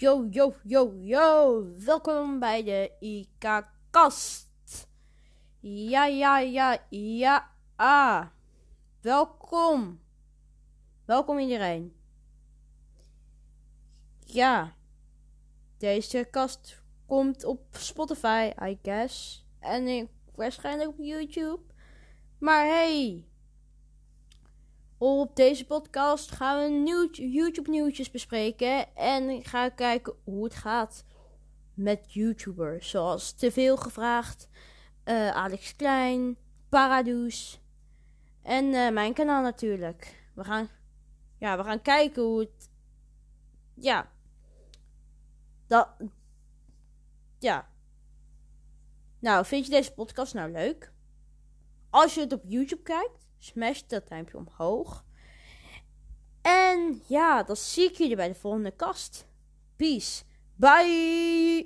Yo, yo, yo, yo. Welkom bij de IK-kast. Ja, ja, ja, ja, ah. Welkom. Welkom iedereen. Ja. Deze kast komt op Spotify, I guess. En waarschijnlijk op YouTube. Maar hey. Op deze podcast gaan we YouTube nieuwtjes bespreken. En ga kijken hoe het gaat met YouTubers. Zoals Te Veel Gevraagd, eh, Alex Klein, Paradoes. En eh, mijn kanaal natuurlijk. We gaan, ja, we gaan kijken hoe het... Ja. Dat... Ja. Nou, vind je deze podcast nou leuk? Als je het op YouTube kijkt Smash dat duimpje omhoog. En ja, dan zie ik jullie bij de volgende kast. Peace. Bye.